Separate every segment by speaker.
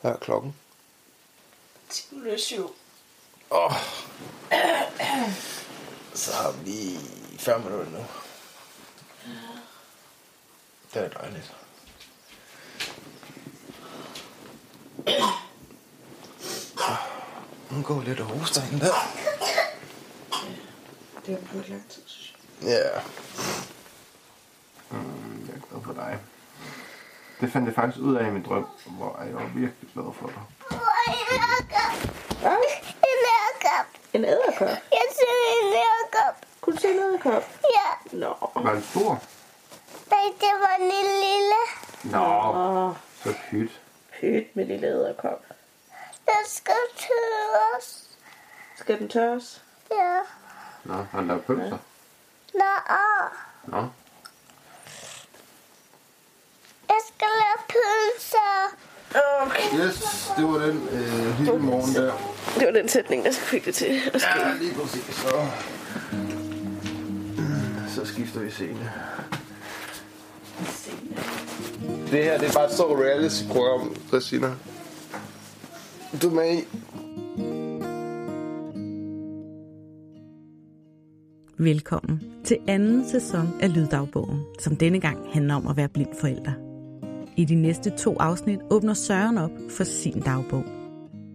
Speaker 1: Hvad er klokken?
Speaker 2: 10.07.
Speaker 1: Åh. Så har vi lige 40 minutter nu. Det er dejligt. Nu går lidt og hoster hende der.
Speaker 2: Det har været lang tid, synes jeg.
Speaker 1: Ja. Mm, jeg er glad for dig. Det fandt jeg faktisk ud af i min drøm, hvor jeg var virkelig glad for dig.
Speaker 2: Hvad?
Speaker 3: En æderkop.
Speaker 2: En æderkop?
Speaker 3: Jeg ser en æderkop.
Speaker 2: Kunne du se en æderkop?
Speaker 3: Ja.
Speaker 2: Nå.
Speaker 1: Var den stor?
Speaker 3: Nej, det var en lille lille.
Speaker 1: Nå,
Speaker 2: Åh,
Speaker 1: så pyt.
Speaker 2: pyt med lille æderkop.
Speaker 3: Der skal tørres.
Speaker 2: Skal den tørres?
Speaker 3: Ja.
Speaker 1: Nå, han lavede pølser.
Speaker 3: Nå,
Speaker 1: Nå.
Speaker 3: Jeg skal lave pølser.
Speaker 2: Okay.
Speaker 1: Yes, det var den øh, hele morgen der.
Speaker 2: Det var den sætning, der fik det til at ske.
Speaker 1: Ja, lige præcis. Så, så skifter vi scene. Det her, det er bare et stort reality-program, Christina. Du er med i.
Speaker 4: Velkommen til anden sæson af Lyddagbogen, som denne gang handler om at være blind forælder. I de næste to afsnit åbner Søren op for sin dagbog.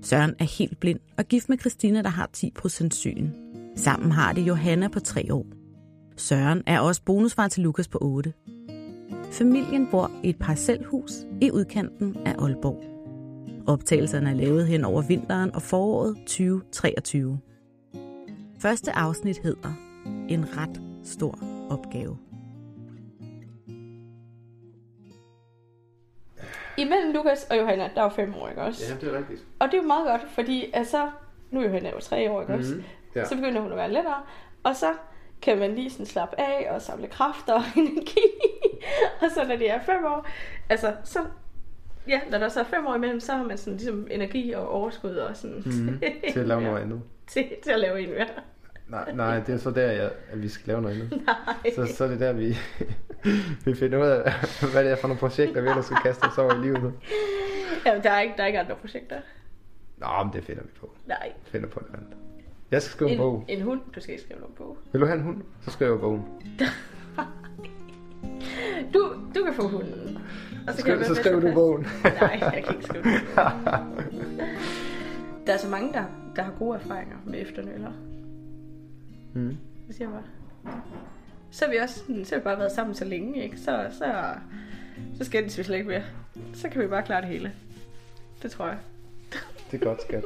Speaker 4: Søren er helt blind og gift med Christina, der har 10% syn. Sammen har de Johanna på 3 år. Søren er også bonusfar til Lukas på 8. Familien bor i et parcelhus i udkanten af Aalborg. Optagelserne er lavet hen over vinteren og foråret 2023. Første afsnit hedder En ret stor opgave.
Speaker 5: Imellem Lukas og Johanna, der er jo fem år, ikke også?
Speaker 1: Ja, det er rigtigt.
Speaker 5: Og det er jo meget godt, fordi altså, nu er Johanna jo tre år, ikke også?
Speaker 1: Mhm, ja.
Speaker 5: Så begynder hun at være lettere, og så kan man lige sådan slappe af og samle kræfter og energi. og så når det er fem år, altså så, ja, når der så er fem år imellem, så har man sådan ligesom energi og overskud og sådan.
Speaker 6: Mm, til at lave noget andet.
Speaker 5: til, til at lave en mere.
Speaker 6: Nej, nej, det er så der, jeg, at vi skal lave noget andet.
Speaker 5: Nej.
Speaker 6: Så, så er det der, vi, vi finder ud af, hvad det er for nogle projekter, vi ellers skal kaste os over i livet.
Speaker 5: Jamen, der er ikke, der er ikke andre projekter.
Speaker 6: Nå, men det finder vi på.
Speaker 5: Nej.
Speaker 6: Finder på noget andet. Jeg skal skrive en, bog.
Speaker 5: En, en hund, du skal ikke skrive nogen bog.
Speaker 6: Vil du have en hund? Så skriver jeg bogen.
Speaker 5: Du, du kan få hunden. Og
Speaker 6: Så, skriv, så skriver du bogen.
Speaker 5: Nej, jeg kan ikke skrive den. Der er så mange, der, der har gode erfaringer med efternøller.
Speaker 6: Mm.
Speaker 5: Det siger jeg bare. Så har vi også sådan, så har vi bare været sammen så længe, ikke? Så, så, så skændes vi slet ikke mere. Så kan vi bare klare det hele. Det tror jeg.
Speaker 6: Det er godt, skat.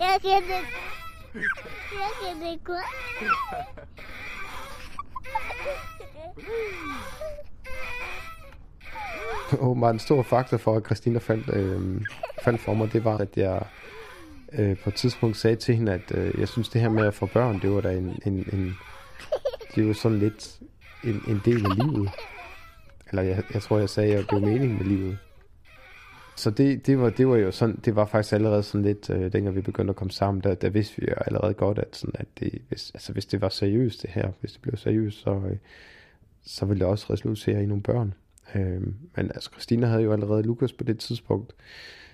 Speaker 3: Jeg kan det. Jeg kan det godt.
Speaker 6: åbenbart en stor faktor for, at Christina faldt, øh, faldt for mig, det var, at jeg øh, på et tidspunkt sagde til hende, at øh, jeg synes, det her med at få børn, det var da en, en, en det var sådan lidt en, en del af livet. Eller jeg, jeg tror, jeg sagde, at det var meningen med livet. Så det, det, var, det var jo sådan, det var faktisk allerede sådan lidt, øh, dengang vi begyndte at komme sammen, der, der vidste vi jo allerede godt, at, sådan, at det, hvis, altså, hvis det var seriøst det her, hvis det blev seriøst, så, øh, så ville det også resultere i nogle børn. Øh, men altså, Christina havde jo allerede Lukas på det tidspunkt,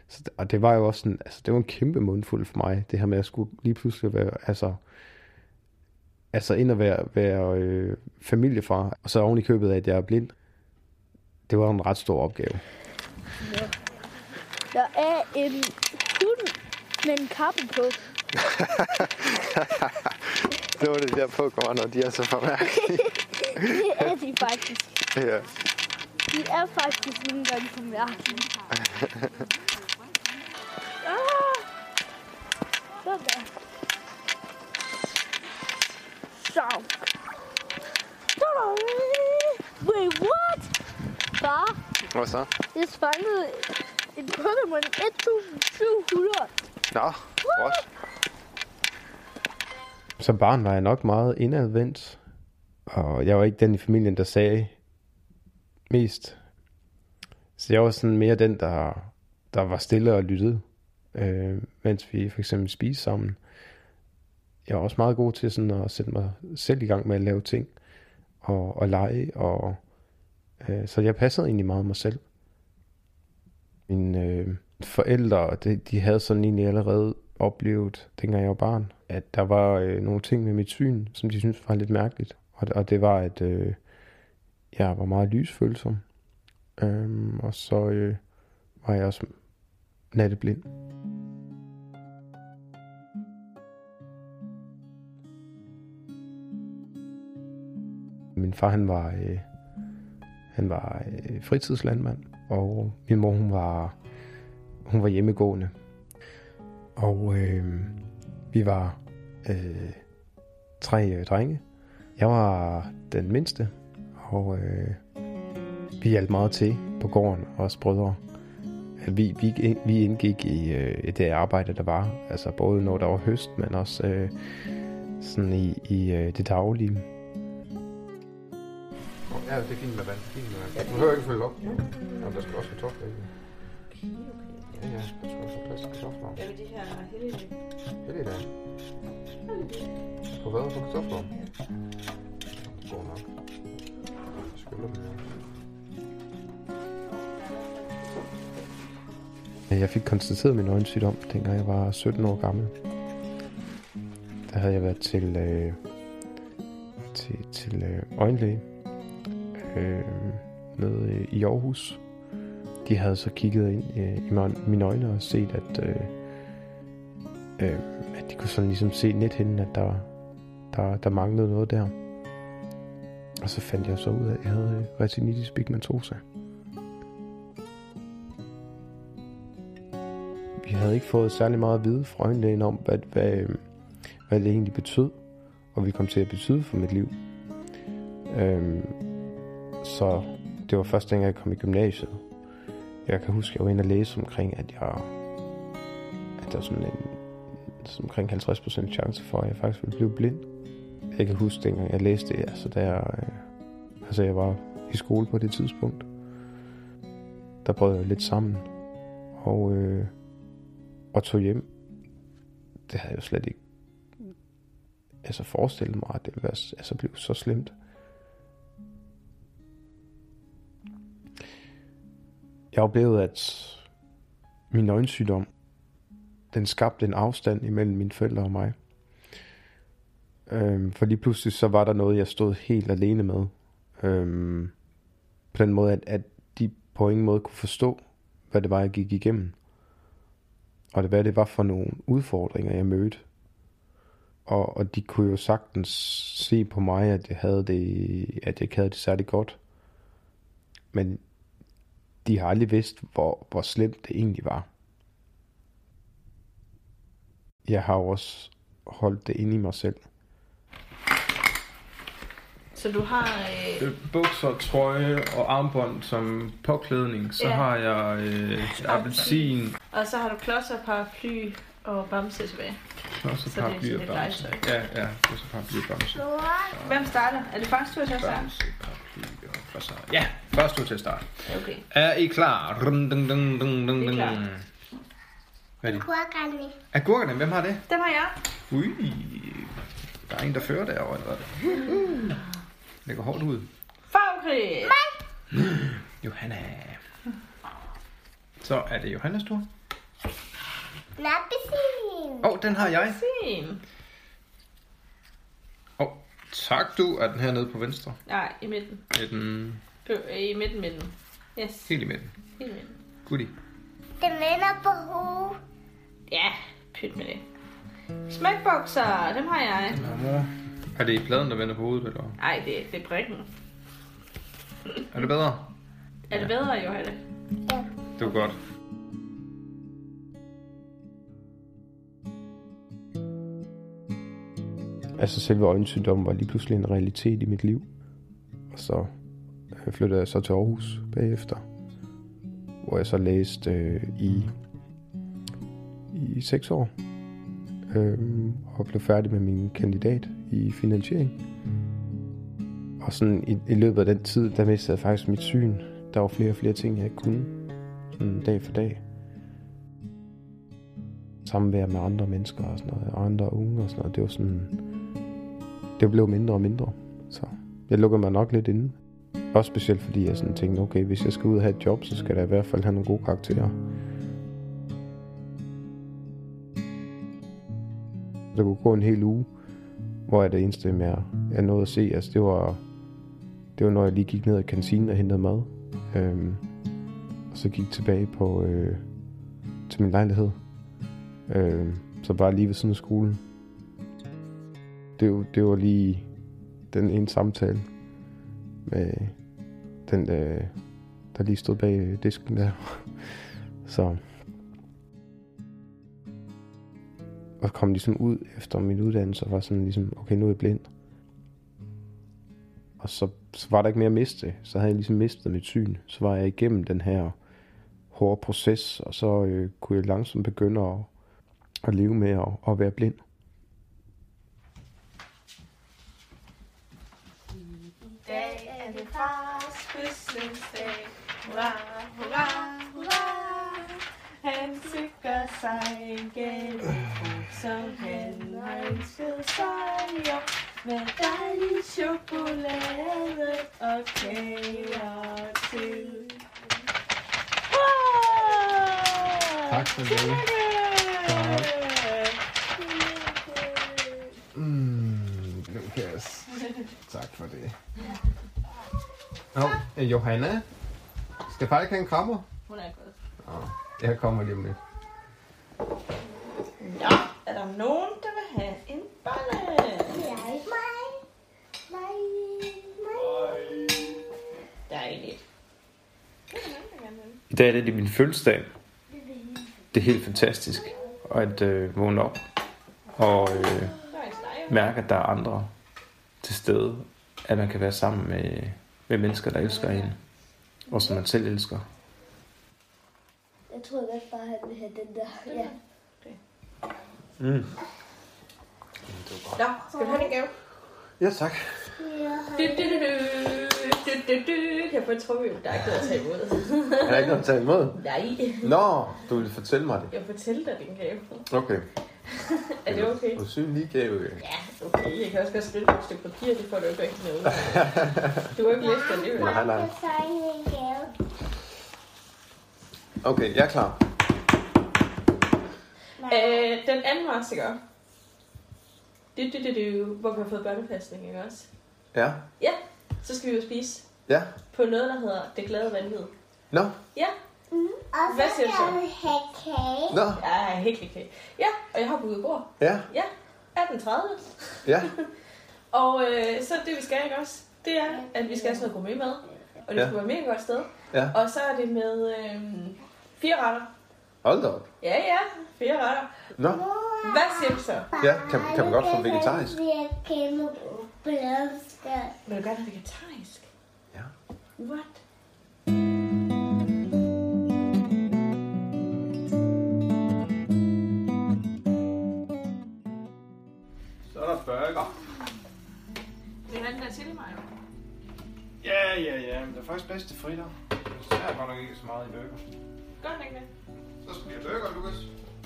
Speaker 6: så, og det var jo også sådan, altså, det var en kæmpe mundfuld for mig, det her med at skulle lige pludselig være, altså, altså ind og være, være øh, familiefar, og så oven i købet af, at jeg er blind. Det var en ret stor opgave.
Speaker 3: Der er en hund med en kappe på.
Speaker 1: Det var det der og de er så formærkelige.
Speaker 3: Det er de faktisk.
Speaker 1: ja.
Speaker 3: De er faktisk nogle gange for mærkelige. Ah! Sådan. Så. Wait, what? Far,
Speaker 1: Hvad så?
Speaker 3: jeg fangede en Pokémon 1700.
Speaker 1: Nå, what?
Speaker 6: Som barn var jeg nok meget indadvendt, og jeg var ikke den i familien, der sagde mest. Så jeg var sådan mere den, der, der var stille og lyttede, øh, mens vi for eksempel spiste sammen. Jeg var også meget god til sådan at sætte mig selv i gang med at lave ting. og, og lege. Og, øh, så jeg passede egentlig meget mig selv. Mine øh, forældre, de, de havde sådan egentlig allerede oplevet, dengang jeg var barn, at der var øh, nogle ting med mit syn, som de syntes var lidt mærkeligt. Og, og det var, at øh, jeg var meget lysfølsom. Øhm, og så øh, var jeg også natteblind. Min far han var øh, han var øh, fritidslandmand og min mor hun var hun var hjemmegående. Og øh, vi var øh, tre øh, drenge. Jeg var den mindste, og øh, vi hjalp meget til på gården, os brødre. Vi, vi, vi indgik i øh, det arbejde, der var, altså både når der var høst, men også øh, sådan i, i øh, det daglige. Ja, det er fint med vand. Fint med vand. Du behøver ikke følge op. Ja. Jamen, der skal også kartofler i. Ja, ja, der skal også plads til kartofler.
Speaker 5: Ja, de her heldige.
Speaker 6: Det er det. På hvad? På kartofler? God nok. Jeg fik konstateret min øjensygdom, dengang jeg var 17 år gammel. Der havde jeg været til, øh, til, til øh, øjenlæge øh, nede øh, i Aarhus. De havde så kigget ind øh, i mine øjne og set, at, øh, øh, at de kunne sådan ligesom se nethinden, at der, der, der manglede noget der. Og så fandt jeg så ud af, at jeg havde øh, retinitis pigmentosa. Vi havde ikke fået særlig meget at vide fra øjenlægen om, hvad, hvad, øh, hvad det egentlig betød, og vi kom til at betyde for mit liv. Øhm, så det var første gang, jeg kom i gymnasiet. Jeg kan huske, at jeg var inde og læse omkring, at jeg at der var sådan en sådan omkring 50% chance for, at jeg faktisk ville blive blind. Jeg kan huske, dengang jeg læste det, altså da jeg, øh, altså jeg var i skole på det tidspunkt, der brød jeg lidt sammen, og, øh, og tog hjem. Det havde jeg jo slet ikke altså forestillet mig, at det ville være, altså blev så slemt. Jeg oplevede, at min øjensygdom, den skabte en afstand imellem mine forældre og mig. Øhm, for lige pludselig så var der noget, jeg stod helt alene med. Øhm, på den måde, at, at de på ingen måde kunne forstå, hvad det var, jeg gik igennem. Og det, hvad det var for nogle udfordringer, jeg mødte. Og, og de kunne jo sagtens se på mig, at jeg havde det, at jeg ikke havde det særlig godt. Men de har aldrig vidst, hvor, hvor slemt det egentlig var. Jeg har også holdt det inde i mig selv.
Speaker 5: Så du har... Øh...
Speaker 7: Bukser, trøje og armbånd som påklædning. Så
Speaker 5: Ja.
Speaker 7: har jeg øh, appelsin,
Speaker 5: Og så har du klodser, paraply og bamse tilbage.
Speaker 7: og så
Speaker 5: Så det
Speaker 7: paraply og bamse. Ja, ja, så paraply og bamse.
Speaker 5: Hvem starter? Er det faktisk tur til at starte?
Speaker 7: Bamse, paraply og klodser. Ja, først du til at starte.
Speaker 5: Okay.
Speaker 7: Er I klar? Dun, dun, dun, dun, dun,
Speaker 5: er
Speaker 7: dun.
Speaker 5: klar.
Speaker 7: Hvad er det?
Speaker 8: Kurkerne.
Speaker 7: Agurkerne, hvem har det?
Speaker 5: Dem har jeg.
Speaker 7: Ui, der er en, der fører derovre allerede. Lægger hårdt ud.
Speaker 5: Fagkrig!
Speaker 7: Johanna. Så er det Johannes tur.
Speaker 8: Nappesin.
Speaker 7: Åh, oh, den har jeg.
Speaker 5: Fint.
Speaker 7: Åh, oh, tak du. Er den her nede på venstre?
Speaker 5: Nej, i midten.
Speaker 7: Er den
Speaker 5: Ø- I midten, midten. Yes,
Speaker 7: helt i midten?
Speaker 5: helt i midten.
Speaker 7: Goodie.
Speaker 8: Den vender på hovedet.
Speaker 5: Ja, pyt med det. Smækbokser, dem har jeg.
Speaker 7: Den har mor. Er det i pladen, der vender på hovedet, eller?
Speaker 5: Ej, det, det er brikken.
Speaker 7: Er det bedre?
Speaker 5: Er det bedre, Johanne?
Speaker 7: Det var godt.
Speaker 6: Altså selve øjensygdommen var lige pludselig en realitet i mit liv. Og så øh, flyttede jeg så til Aarhus bagefter. Hvor jeg så læste øh, i, i seks år øh, og blev færdig med min kandidat i finansiering. Og sådan i, i løbet af den tid, der mistede jeg faktisk mit syn. Der var flere og flere ting, jeg ikke kunne. Sådan dag for dag. Samvær med andre mennesker og sådan noget. Og andre unge og sådan noget. Det var sådan det blev mindre og mindre. Så jeg lukkede mig nok lidt inde. Også specielt fordi jeg sådan tænkte, okay, hvis jeg skal ud og have et job, så skal der i hvert fald have nogle gode karakterer. Der kunne gå en hel uge, hvor jeg det eneste, jeg, jeg nåede at se, altså det var, det var når jeg lige gik ned i kantinen og hentede mad. Øhm, og så gik tilbage på, øh, til min lejlighed. Øhm, så bare lige ved siden af skolen. Det, det var lige den ene samtale med den, øh, der lige stod bag øh, disken der. Så og kom ligesom ud efter min uddannelse og var sådan ligesom, okay, nu er jeg blind. Og så, så var der ikke mere at miste. Så havde jeg ligesom mistet mit syn. Så var jeg igennem den her hårde proces, og så øh, kunne jeg langsomt begynde at, at leve med at, at være blind.
Speaker 5: dag er det fars fødselsdag. Hurra, hurra, hurra. Han sikrer sig en gave, som han har ønsket sig. Ja. Med dejlig chokolade og kager til. Hurra!
Speaker 6: Tak for det. Mm, Lukas. Tak for det. Nå, Johanna. Skal faktisk have en krammer?
Speaker 5: Hun er gået.
Speaker 6: Jeg kommer lige om lidt.
Speaker 5: Er der nogen, der vil have en bolle?
Speaker 8: Jeg. Mig. Mig. Mig.
Speaker 5: Dejligt.
Speaker 7: I dag er det min fødselsdag. Det er helt fantastisk at øh, vågne op og øh, mærke, at der er andre til stede. At man kan være sammen med, med mennesker, der elsker en. Og som man selv elsker.
Speaker 3: Jeg tror godt bare, han vil have den der. Ja.
Speaker 7: Mm.
Speaker 5: Nå, skal du have en gave?
Speaker 6: Ja, tak.
Speaker 5: Du, du, du, du, du, du, jeg få en trumhjul? Der er ikke noget at tage imod.
Speaker 6: Er der ikke noget at tage imod?
Speaker 5: Nej,
Speaker 6: Nå, du vil fortælle mig det.
Speaker 5: jeg fortæller dig din gave.
Speaker 6: Okay.
Speaker 5: Er det okay?
Speaker 6: Du syg lige gave.
Speaker 5: Ja, okay. Jeg kan også godt skrive på et stykke papir, det får du ikke rigtig noget. Du har ikke læst det alligevel.
Speaker 6: Nej, nej.
Speaker 8: Jeg en gave.
Speaker 6: Okay, jeg er klar.
Speaker 5: Øh, den anden marts, ikke? Du, du, du, du, hvor vi har fået børnepasning, ikke også?
Speaker 6: Ja.
Speaker 5: Ja, så skal vi jo spise
Speaker 6: Ja.
Speaker 5: på noget, der hedder Det Glade Vanvid.
Speaker 6: Nå.
Speaker 5: Ja,
Speaker 8: Og
Speaker 5: Hvad
Speaker 8: så
Speaker 5: siger du så?
Speaker 8: skal vi have kage.
Speaker 6: Nå.
Speaker 5: jeg er helt okay. Ja, og jeg har booket bord.
Speaker 6: Ja.
Speaker 5: Ja, 18.30.
Speaker 6: Ja.
Speaker 5: Og øh, så det, vi skal, ikke også? Det er, at vi skal have sådan noget gourmet mad. Og det
Speaker 6: Ja.
Speaker 5: skal være et mega godt sted.
Speaker 6: Ja.
Speaker 5: Og så er det med øh, fire retter.
Speaker 6: Hold da op.
Speaker 5: Ja, ja, fire retter.
Speaker 6: Nå.
Speaker 5: Hvad siger du så?
Speaker 6: Ja, kan, kan man godt få vegetarisk?
Speaker 8: Er kæmpe blomster.
Speaker 5: Vil du gerne have vegetarisk?
Speaker 6: Ja.
Speaker 5: What?
Speaker 7: Så er der burger.
Speaker 5: Vil du have den der til mig? jo?
Speaker 7: Ja, ja, ja. Men det er faktisk bedst til fritter. Så er godt nok ikke så meget i burger.
Speaker 5: Gør den ikke det?
Speaker 7: Så skal vi have burger, Lukas.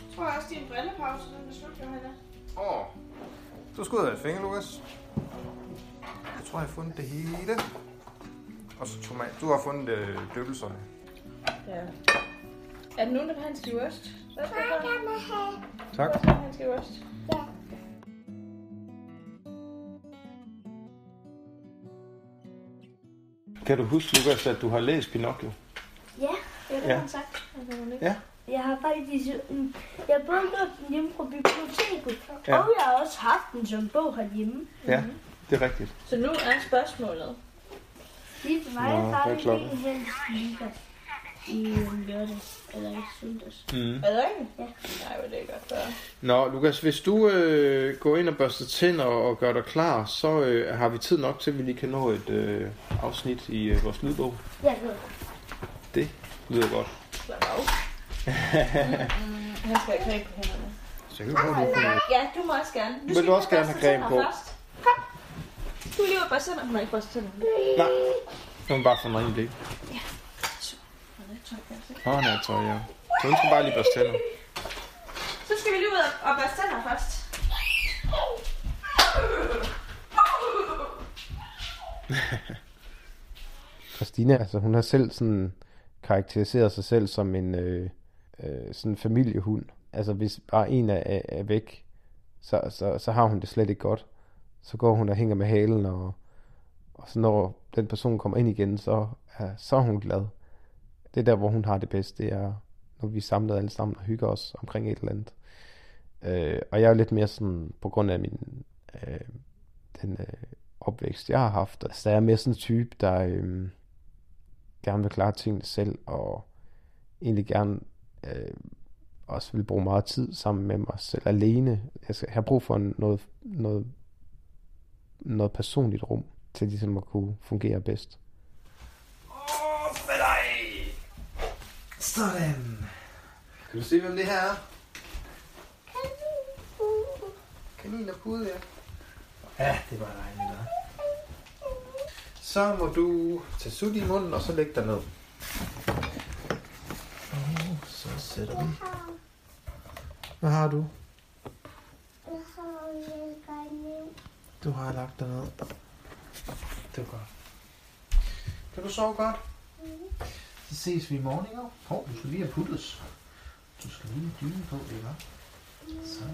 Speaker 5: Jeg tror også, din brillepause, den er slut, Johanna.
Speaker 7: Åh. Oh. Du skal ud af et finger, Lukas. Jeg tror, jeg har fundet det hele. Og så tomat. Du har fundet øh, døbelsøj.
Speaker 5: Ja. Er der nogen, der vil have en skive ost? Hvad skal du have?
Speaker 7: Tak.
Speaker 5: Hvad skal du have en skive ost?
Speaker 8: Ja.
Speaker 7: Kan du huske, Lukas, at du har læst Pinocchio?
Speaker 3: Ja,
Speaker 5: Ja, det
Speaker 7: Ja.
Speaker 5: har han sagt. Altså.
Speaker 7: Ja.
Speaker 3: Jeg har faktisk... mm, Jeg har både lånt den hjemme fra biblioteket,
Speaker 7: Ja.
Speaker 3: ja. og jeg har også haft den som bog herhjemme.
Speaker 7: Ja, det er rigtigt.
Speaker 5: Så nu er spørgsmålet.
Speaker 3: Lige til mig,
Speaker 7: Nå, er
Speaker 3: det
Speaker 7: klokken?
Speaker 3: ikke helst liga i en lørdag, eller i søndags.
Speaker 7: Mm.
Speaker 5: Er det rigtigt?
Speaker 3: Ja.
Speaker 5: Nej, hvor det er godt gøre.
Speaker 6: Nå, Lukas, hvis du øh, går ind og børster tænder og gør dig klar, så øh, har vi tid nok til, at vi lige kan nå et øh, afsnit i øh, vores lydbog.
Speaker 3: Jeg ved.
Speaker 6: Det lyder godt.
Speaker 5: Slap af. Mm, Han skal have creme på hænderne.
Speaker 6: Så jeg kan prøve det.
Speaker 5: Ja, du må også gerne.
Speaker 6: Vil
Speaker 5: skal
Speaker 6: du også gerne have creme på?
Speaker 5: Først. Kom. Du lige børste tænder. Hun har ikke børstet tænder.
Speaker 6: Nej, så må bare få en ren blik.
Speaker 5: Se.
Speaker 6: Åh, nej, tøj, ja. Så hun skal bare lige børste tænder.
Speaker 5: Så skal vi lige ud og børste tænder først.
Speaker 6: Christina, altså hun har selv sådan karakteriseret sig selv som en øh, øh, sådan familiehund. Altså hvis bare en er, er, er væk, så, så, så har hun det slet ikke godt. Så går hun og hænger med halen, og, og så når den person kommer ind igen, så er, så er hun glad. Det er der, hvor hun har det bedst. Det er, når vi er samlet alle sammen og hygger os omkring et eller andet. Øh, og jeg er jo lidt mere sådan, på grund af min, øh, den øh, opvækst, jeg har haft, så er jeg mere sådan en type, der øh, gerne vil klare tingene selv, og egentlig gerne øh, også vil bruge meget tid sammen med mig selv alene. Jeg skal have brug for noget, noget, noget personligt rum, til ligesom at kunne fungere bedst.
Speaker 1: Åh, med dig! Sådan. Kan du se, hvem det her er? Kanin og pude, ja. Ja, det var dejligt, da. Så må du tage sut i munden, og så lægge dig ned. Sætter vi. Hvad har du?
Speaker 8: Jeg har.
Speaker 1: Du har lagt dig ned. Det var godt. Kan du sove godt? Så ses vi i morgen, ikke? Hov, du skal lige have puttes. Du skal lige have dyne på, ikke? Så.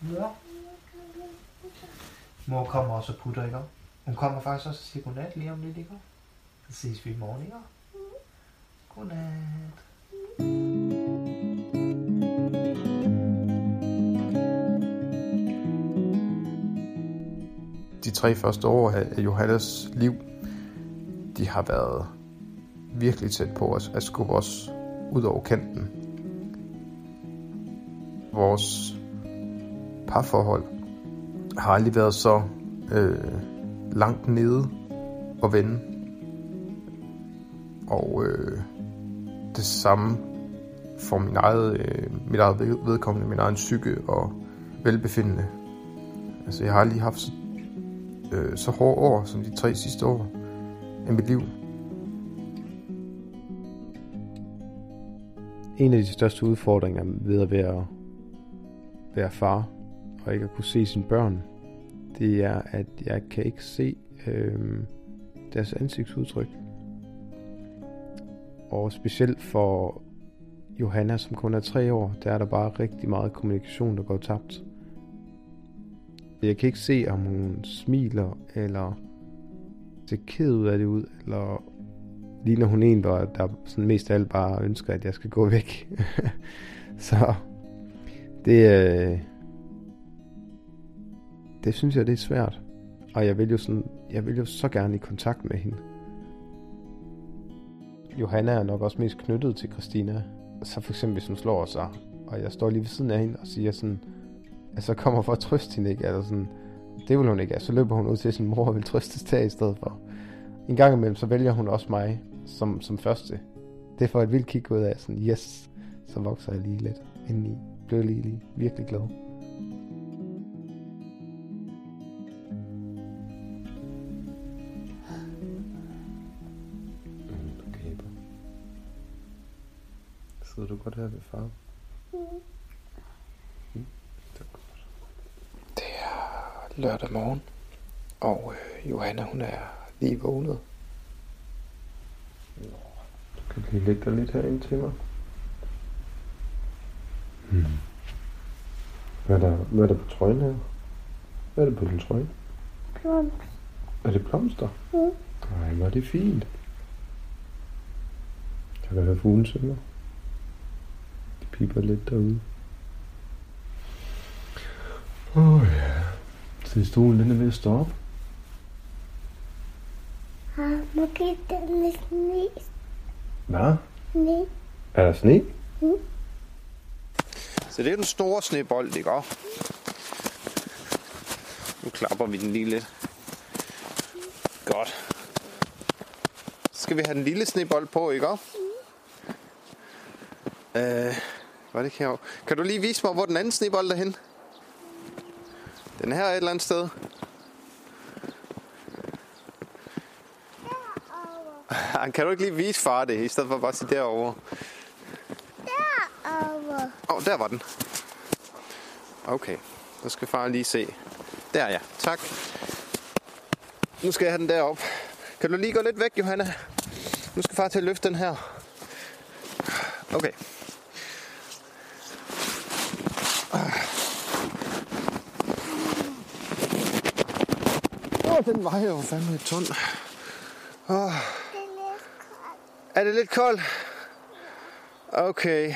Speaker 1: Mor. Mor kommer også og putter, ikke? Hun kommer faktisk også og siger godnat lige om lidt, ikke? Så ses vi i morgen, ikke? Godnat
Speaker 9: de tre første år af Johannes liv, de har været virkelig tæt på os, at skubbe os ud over kanten. Vores parforhold har aldrig været så øh, langt nede og vende. Og øh, det samme for min eget, øh, mit eget vedkommende, min egen psyke og velbefindende. Altså jeg har lige haft så øh, så hårde år som de tre sidste år af mit liv.
Speaker 6: En af de største udfordringer ved at være, være far og ikke at kunne se sine børn, det er, at jeg kan ikke se øh, deres ansigtsudtryk. Og specielt for Johanna, som kun er tre år, der er der bare rigtig meget kommunikation, der går tabt. Jeg kan ikke se, om hun smiler, eller ser ked ud af det ud, eller ligner hun en, der, der sådan mest af alt bare ønsker, at jeg skal gå væk. så det, øh, det synes jeg, det er svært. Og jeg vil jo, sådan, jeg vil jo så gerne i kontakt med hende. Johanna er nok også mest knyttet til Christina. Så for eksempel, hvis hun slår sig, og jeg står lige ved siden af hende og siger sådan, altså kommer for at trøste hende, ikke? Eller sådan, det vil hun ikke. Så løber hun ud til sin mor og vil trøstes der i stedet for. En gang imellem, så vælger hun også mig som, som første. Det får et vildt kig ud af, sådan, yes, så vokser jeg lige lidt indeni. Blev lige, lige virkelig glad.
Speaker 9: Sidder du godt her ved far? Mm. Det er godt. Det er lørdag morgen, og øh, Johanna hun er lige vågnet. Nå, Du kan lige lægge dig lidt herind til mig. Hmm. Hvad er, der, hvad er der på trøjen her? Hvad er det på din trøje?
Speaker 8: Plums.
Speaker 9: Er det blomster?
Speaker 8: Mm.
Speaker 9: Nej, hvor er det fint. Kan du høre fuglen synge? De piper lidt derude. Åh oh, ja. Se, stolen den er ved at stå op.
Speaker 8: Har måske den med sne.
Speaker 9: Hvad?
Speaker 8: Sne.
Speaker 9: Er der sne?
Speaker 8: Mm.
Speaker 1: Så det er den store snebold, ikke også? Nu klapper vi den lige lidt. Godt. Så skal vi have den lille snebold på, ikke også? Øh, var det her? Kan du lige vise mig, hvor den anden snebold er henne? Den her er et eller andet sted. Kan du ikke lige vise far det, i stedet for bare at sige derovre?
Speaker 8: Over.
Speaker 1: Åh, oh, der var den. Okay, så skal far lige se. Der ja, tak. Nu skal jeg have den derop. Kan du lige gå lidt væk, Johanna? Nu skal far til at løfte den her. Okay. Den vejer jo fandme et ton. Oh. Ah. Er det lidt koldt? Okay.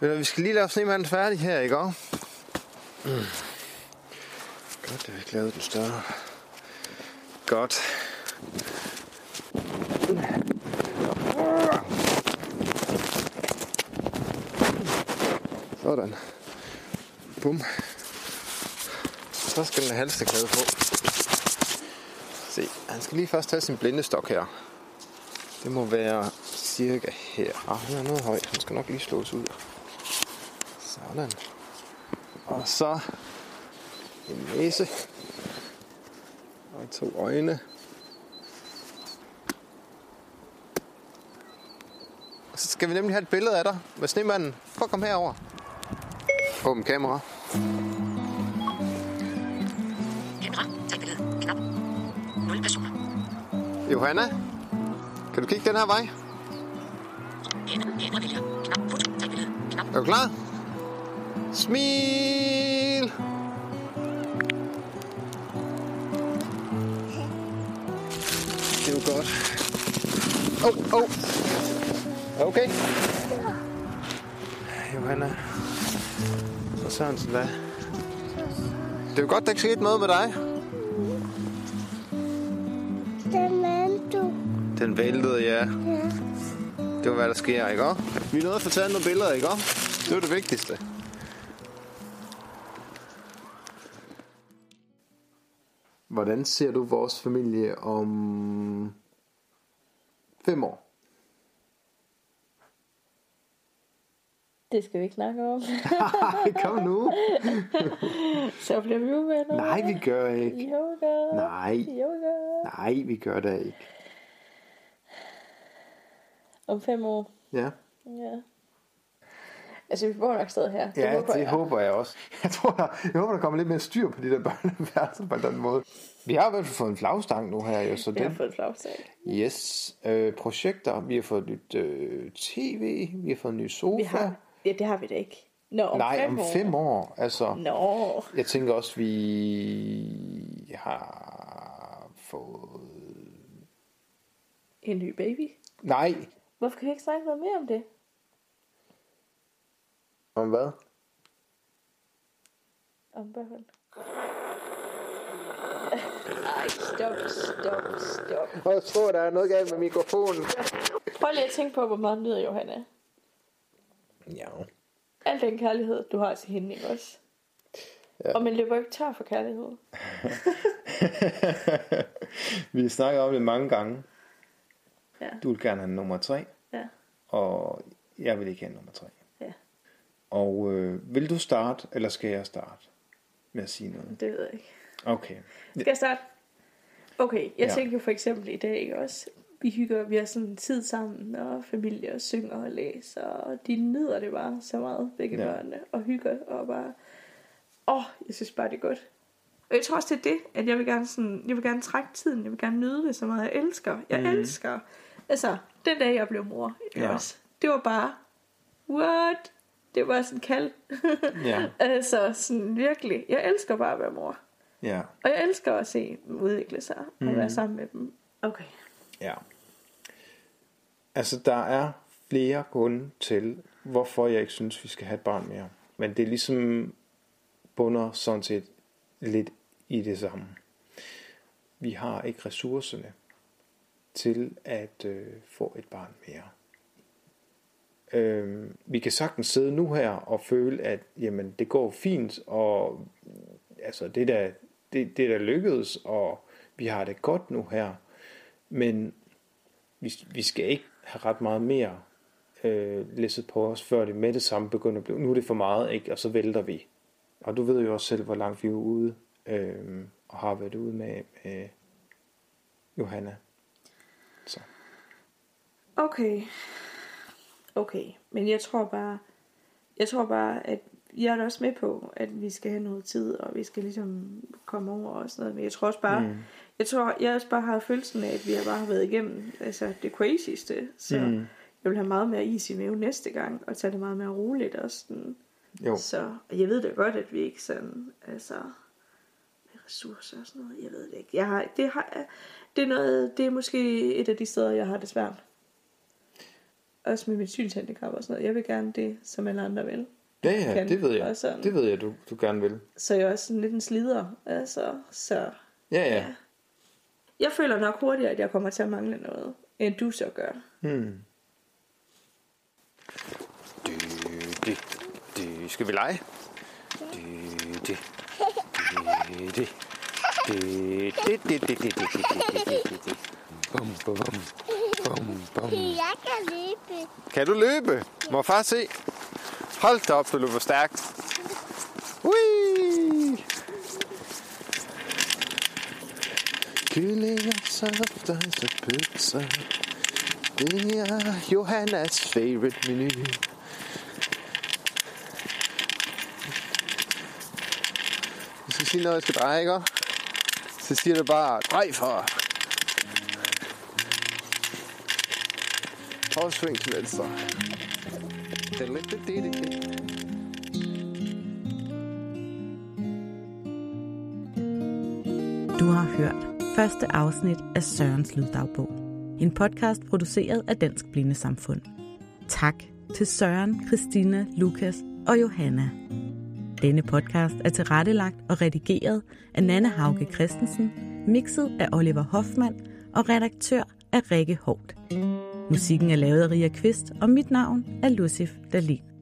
Speaker 1: Ved Vi skal lige lave snemanden færdig her, ikke også? Mm. Godt, det vi ikke lavede den større. Godt. Sådan. Bum. Så skal den have på. Se, han skal lige først tage sin blindestok her. Det må være cirka her. Ah, han er noget høj. Han skal nok lige slås ud. Sådan. Og så en næse. Og to øjne. Og så skal vi nemlig have et billede af dig med snemanden. Prøv at komme herover. Åbn kamera.
Speaker 10: Billede. Knap. 0 personer.
Speaker 1: Johanna, kan du kigge den her vej?
Speaker 10: Knap. Foto. Tag billede. Knap.
Speaker 1: Er du klar? Smil! Det er jo godt. Åh, oh, oh. Okay. Johanna. Så Sørensen, hvad? Det er jo godt, der ikke skete noget med dig.
Speaker 8: Den
Speaker 1: væltede, ja.
Speaker 8: Ja.
Speaker 1: Det var, hvad der sker, ikke også? Vi er nødt til at få taget nogle billeder, ikke også? Det var det vigtigste. Hvordan ser du vores familie om fem år?
Speaker 5: Det skal vi ikke snakke om.
Speaker 1: Kom nu.
Speaker 5: Så bliver vi uvenner.
Speaker 1: Nej, vi gør ikke.
Speaker 5: Gør.
Speaker 1: Nej.
Speaker 5: Gør.
Speaker 1: Nej, vi gør det ikke.
Speaker 5: Om fem år.
Speaker 1: Ja,
Speaker 5: Ja. Altså, vi bor nok stadig her. Det
Speaker 1: ja
Speaker 5: håber
Speaker 1: det
Speaker 5: jeg.
Speaker 1: håber jeg også. Jeg tror, der, jeg håber, der kommer lidt mere styr på de der børneværelser på den måde. Vi har i hvert fald fået en flagstang nu her, jo, så
Speaker 5: Vi har
Speaker 1: det,
Speaker 5: fået flagstag.
Speaker 1: Yes. Øh, projekter. Vi har fået nyt øh, tv. Vi har fået en ny sofa.
Speaker 5: Vi har... Ja, det har vi da ikke. Nå, om
Speaker 1: Nej,
Speaker 5: fem
Speaker 1: om
Speaker 5: år.
Speaker 1: fem år. Altså,
Speaker 5: Nå.
Speaker 1: jeg tænker også, vi har fået...
Speaker 5: En ny baby.
Speaker 1: Nej.
Speaker 5: Hvorfor kan vi ikke snakke noget mere om det?
Speaker 1: Om hvad?
Speaker 5: Om børn. Ej, stop, stop, stop.
Speaker 1: Jeg tror, der er noget galt med mikrofonen.
Speaker 5: Prøv lige at tænke på, hvor meget nyder Johanna.
Speaker 1: Ja.
Speaker 5: Al den kærlighed, du har til hende, ikke også? Ja. Og man løber ikke tør for kærlighed.
Speaker 1: vi snakker om det mange gange.
Speaker 5: Ja.
Speaker 1: Du vil gerne have nummer tre. Og jeg vil ikke have nummer tre.
Speaker 5: Ja.
Speaker 1: Og øh, vil du starte, eller skal jeg starte med at sige noget?
Speaker 5: Det ved jeg ikke.
Speaker 1: Okay.
Speaker 5: Skal jeg starte? Okay, jeg
Speaker 1: Ja.
Speaker 5: tænker for eksempel i dag ikke også. Vi hygger, vi har sådan tid sammen, og familie og synger og læser, og de nyder det bare så meget, begge
Speaker 1: Ja.
Speaker 5: børnene, og hygger, og bare, åh, oh, jeg synes bare, det er godt. Og jeg tror også, det er det, at jeg vil gerne, sådan, jeg vil gerne trække tiden, jeg vil gerne nyde det så meget, jeg elsker, jeg mm. elsker. Altså, den dag jeg blev mor,
Speaker 1: Ja.
Speaker 5: også, det var bare, what? Det var sådan kald.
Speaker 1: Ja.
Speaker 5: altså, sådan virkelig, jeg elsker bare at være mor.
Speaker 1: Ja.
Speaker 5: Og jeg elsker at se dem udvikle sig og
Speaker 1: Mhm.
Speaker 5: mm. være sammen med dem. Okay.
Speaker 1: Ja. Altså, der er flere grunde til, hvorfor jeg ikke synes, vi skal have et barn mere. Men det er ligesom bunder sådan set lidt i det samme. Vi har ikke ressourcerne til at øh, få et barn mere. Øh, vi kan sagtens sidde nu her og føle, at jamen, det går fint, og altså, det, der, det, det der lykkedes, og vi har det godt nu her. Men vi, vi skal ikke have ret meget mere øh, læsset på os, før det med det samme begynder at blive, nu er det for meget, ikke? og så vælter vi. Og du ved jo også selv, hvor langt vi er ude, øh, og har været ude med, med Johanna.
Speaker 5: Okay. Okay. Men jeg tror bare, jeg tror bare, at jeg er da også med på, at vi skal have noget tid, og vi skal ligesom komme over og sådan noget. Men jeg tror også bare, mm. jeg tror, jeg også bare har følelsen af, at vi har bare været igennem altså, det crazyste. Så mm. jeg vil have meget mere is i maven næste gang, og tage det meget mere roligt også. Sådan.
Speaker 1: Jo.
Speaker 5: Så og jeg ved da godt, at vi ikke sådan, altså, med ressourcer og sådan noget, jeg ved det ikke. Jeg har, det, har, det, er noget, det er måske et af de steder, jeg har det svært. Også med mit synshandicap og sådan noget. Jeg vil gerne det, som alle andre vil.
Speaker 1: Ja, ja,
Speaker 5: Kan
Speaker 1: det ved jeg.
Speaker 5: sådan.
Speaker 1: Det ved jeg, du, du gerne vil.
Speaker 5: Så jeg er også sådan lidt en slider. Altså, så
Speaker 1: Ja, ja.
Speaker 5: Ja. jeg føler nok hurtigere, at jeg kommer til at mangle noget, end du så gør.
Speaker 1: Hmm. Du, det, det. Skal vi lege? Du, det, det, det. Det, det, det, det, det, det, det, det, det, det, det. Bum, bum, bum, bum.
Speaker 8: Jeg kan løbe.
Speaker 1: Kan du løbe? Må far se? Hold da op, du løber stærkt. Ui! Kyllinger, safter, så pølser. Det er Johannas favorite menu. Jeg skal sige noget, jeg skal dreje, ikke? Så siger du bare, drej for. Og sving til venstre.
Speaker 4: Du har hørt første afsnit af Sørens Lyddagbog. En podcast produceret af Dansk Blinde Samfund. Tak til Søren, Christina, Lukas og Johanna. Denne podcast er tilrettelagt og redigeret af Nanne Hauge Christensen, mixet af Oliver Hoffmann og redaktør af Rikke Holt. Musikken er lavet af Ria Kvist, og mit navn er Lucif Dalin.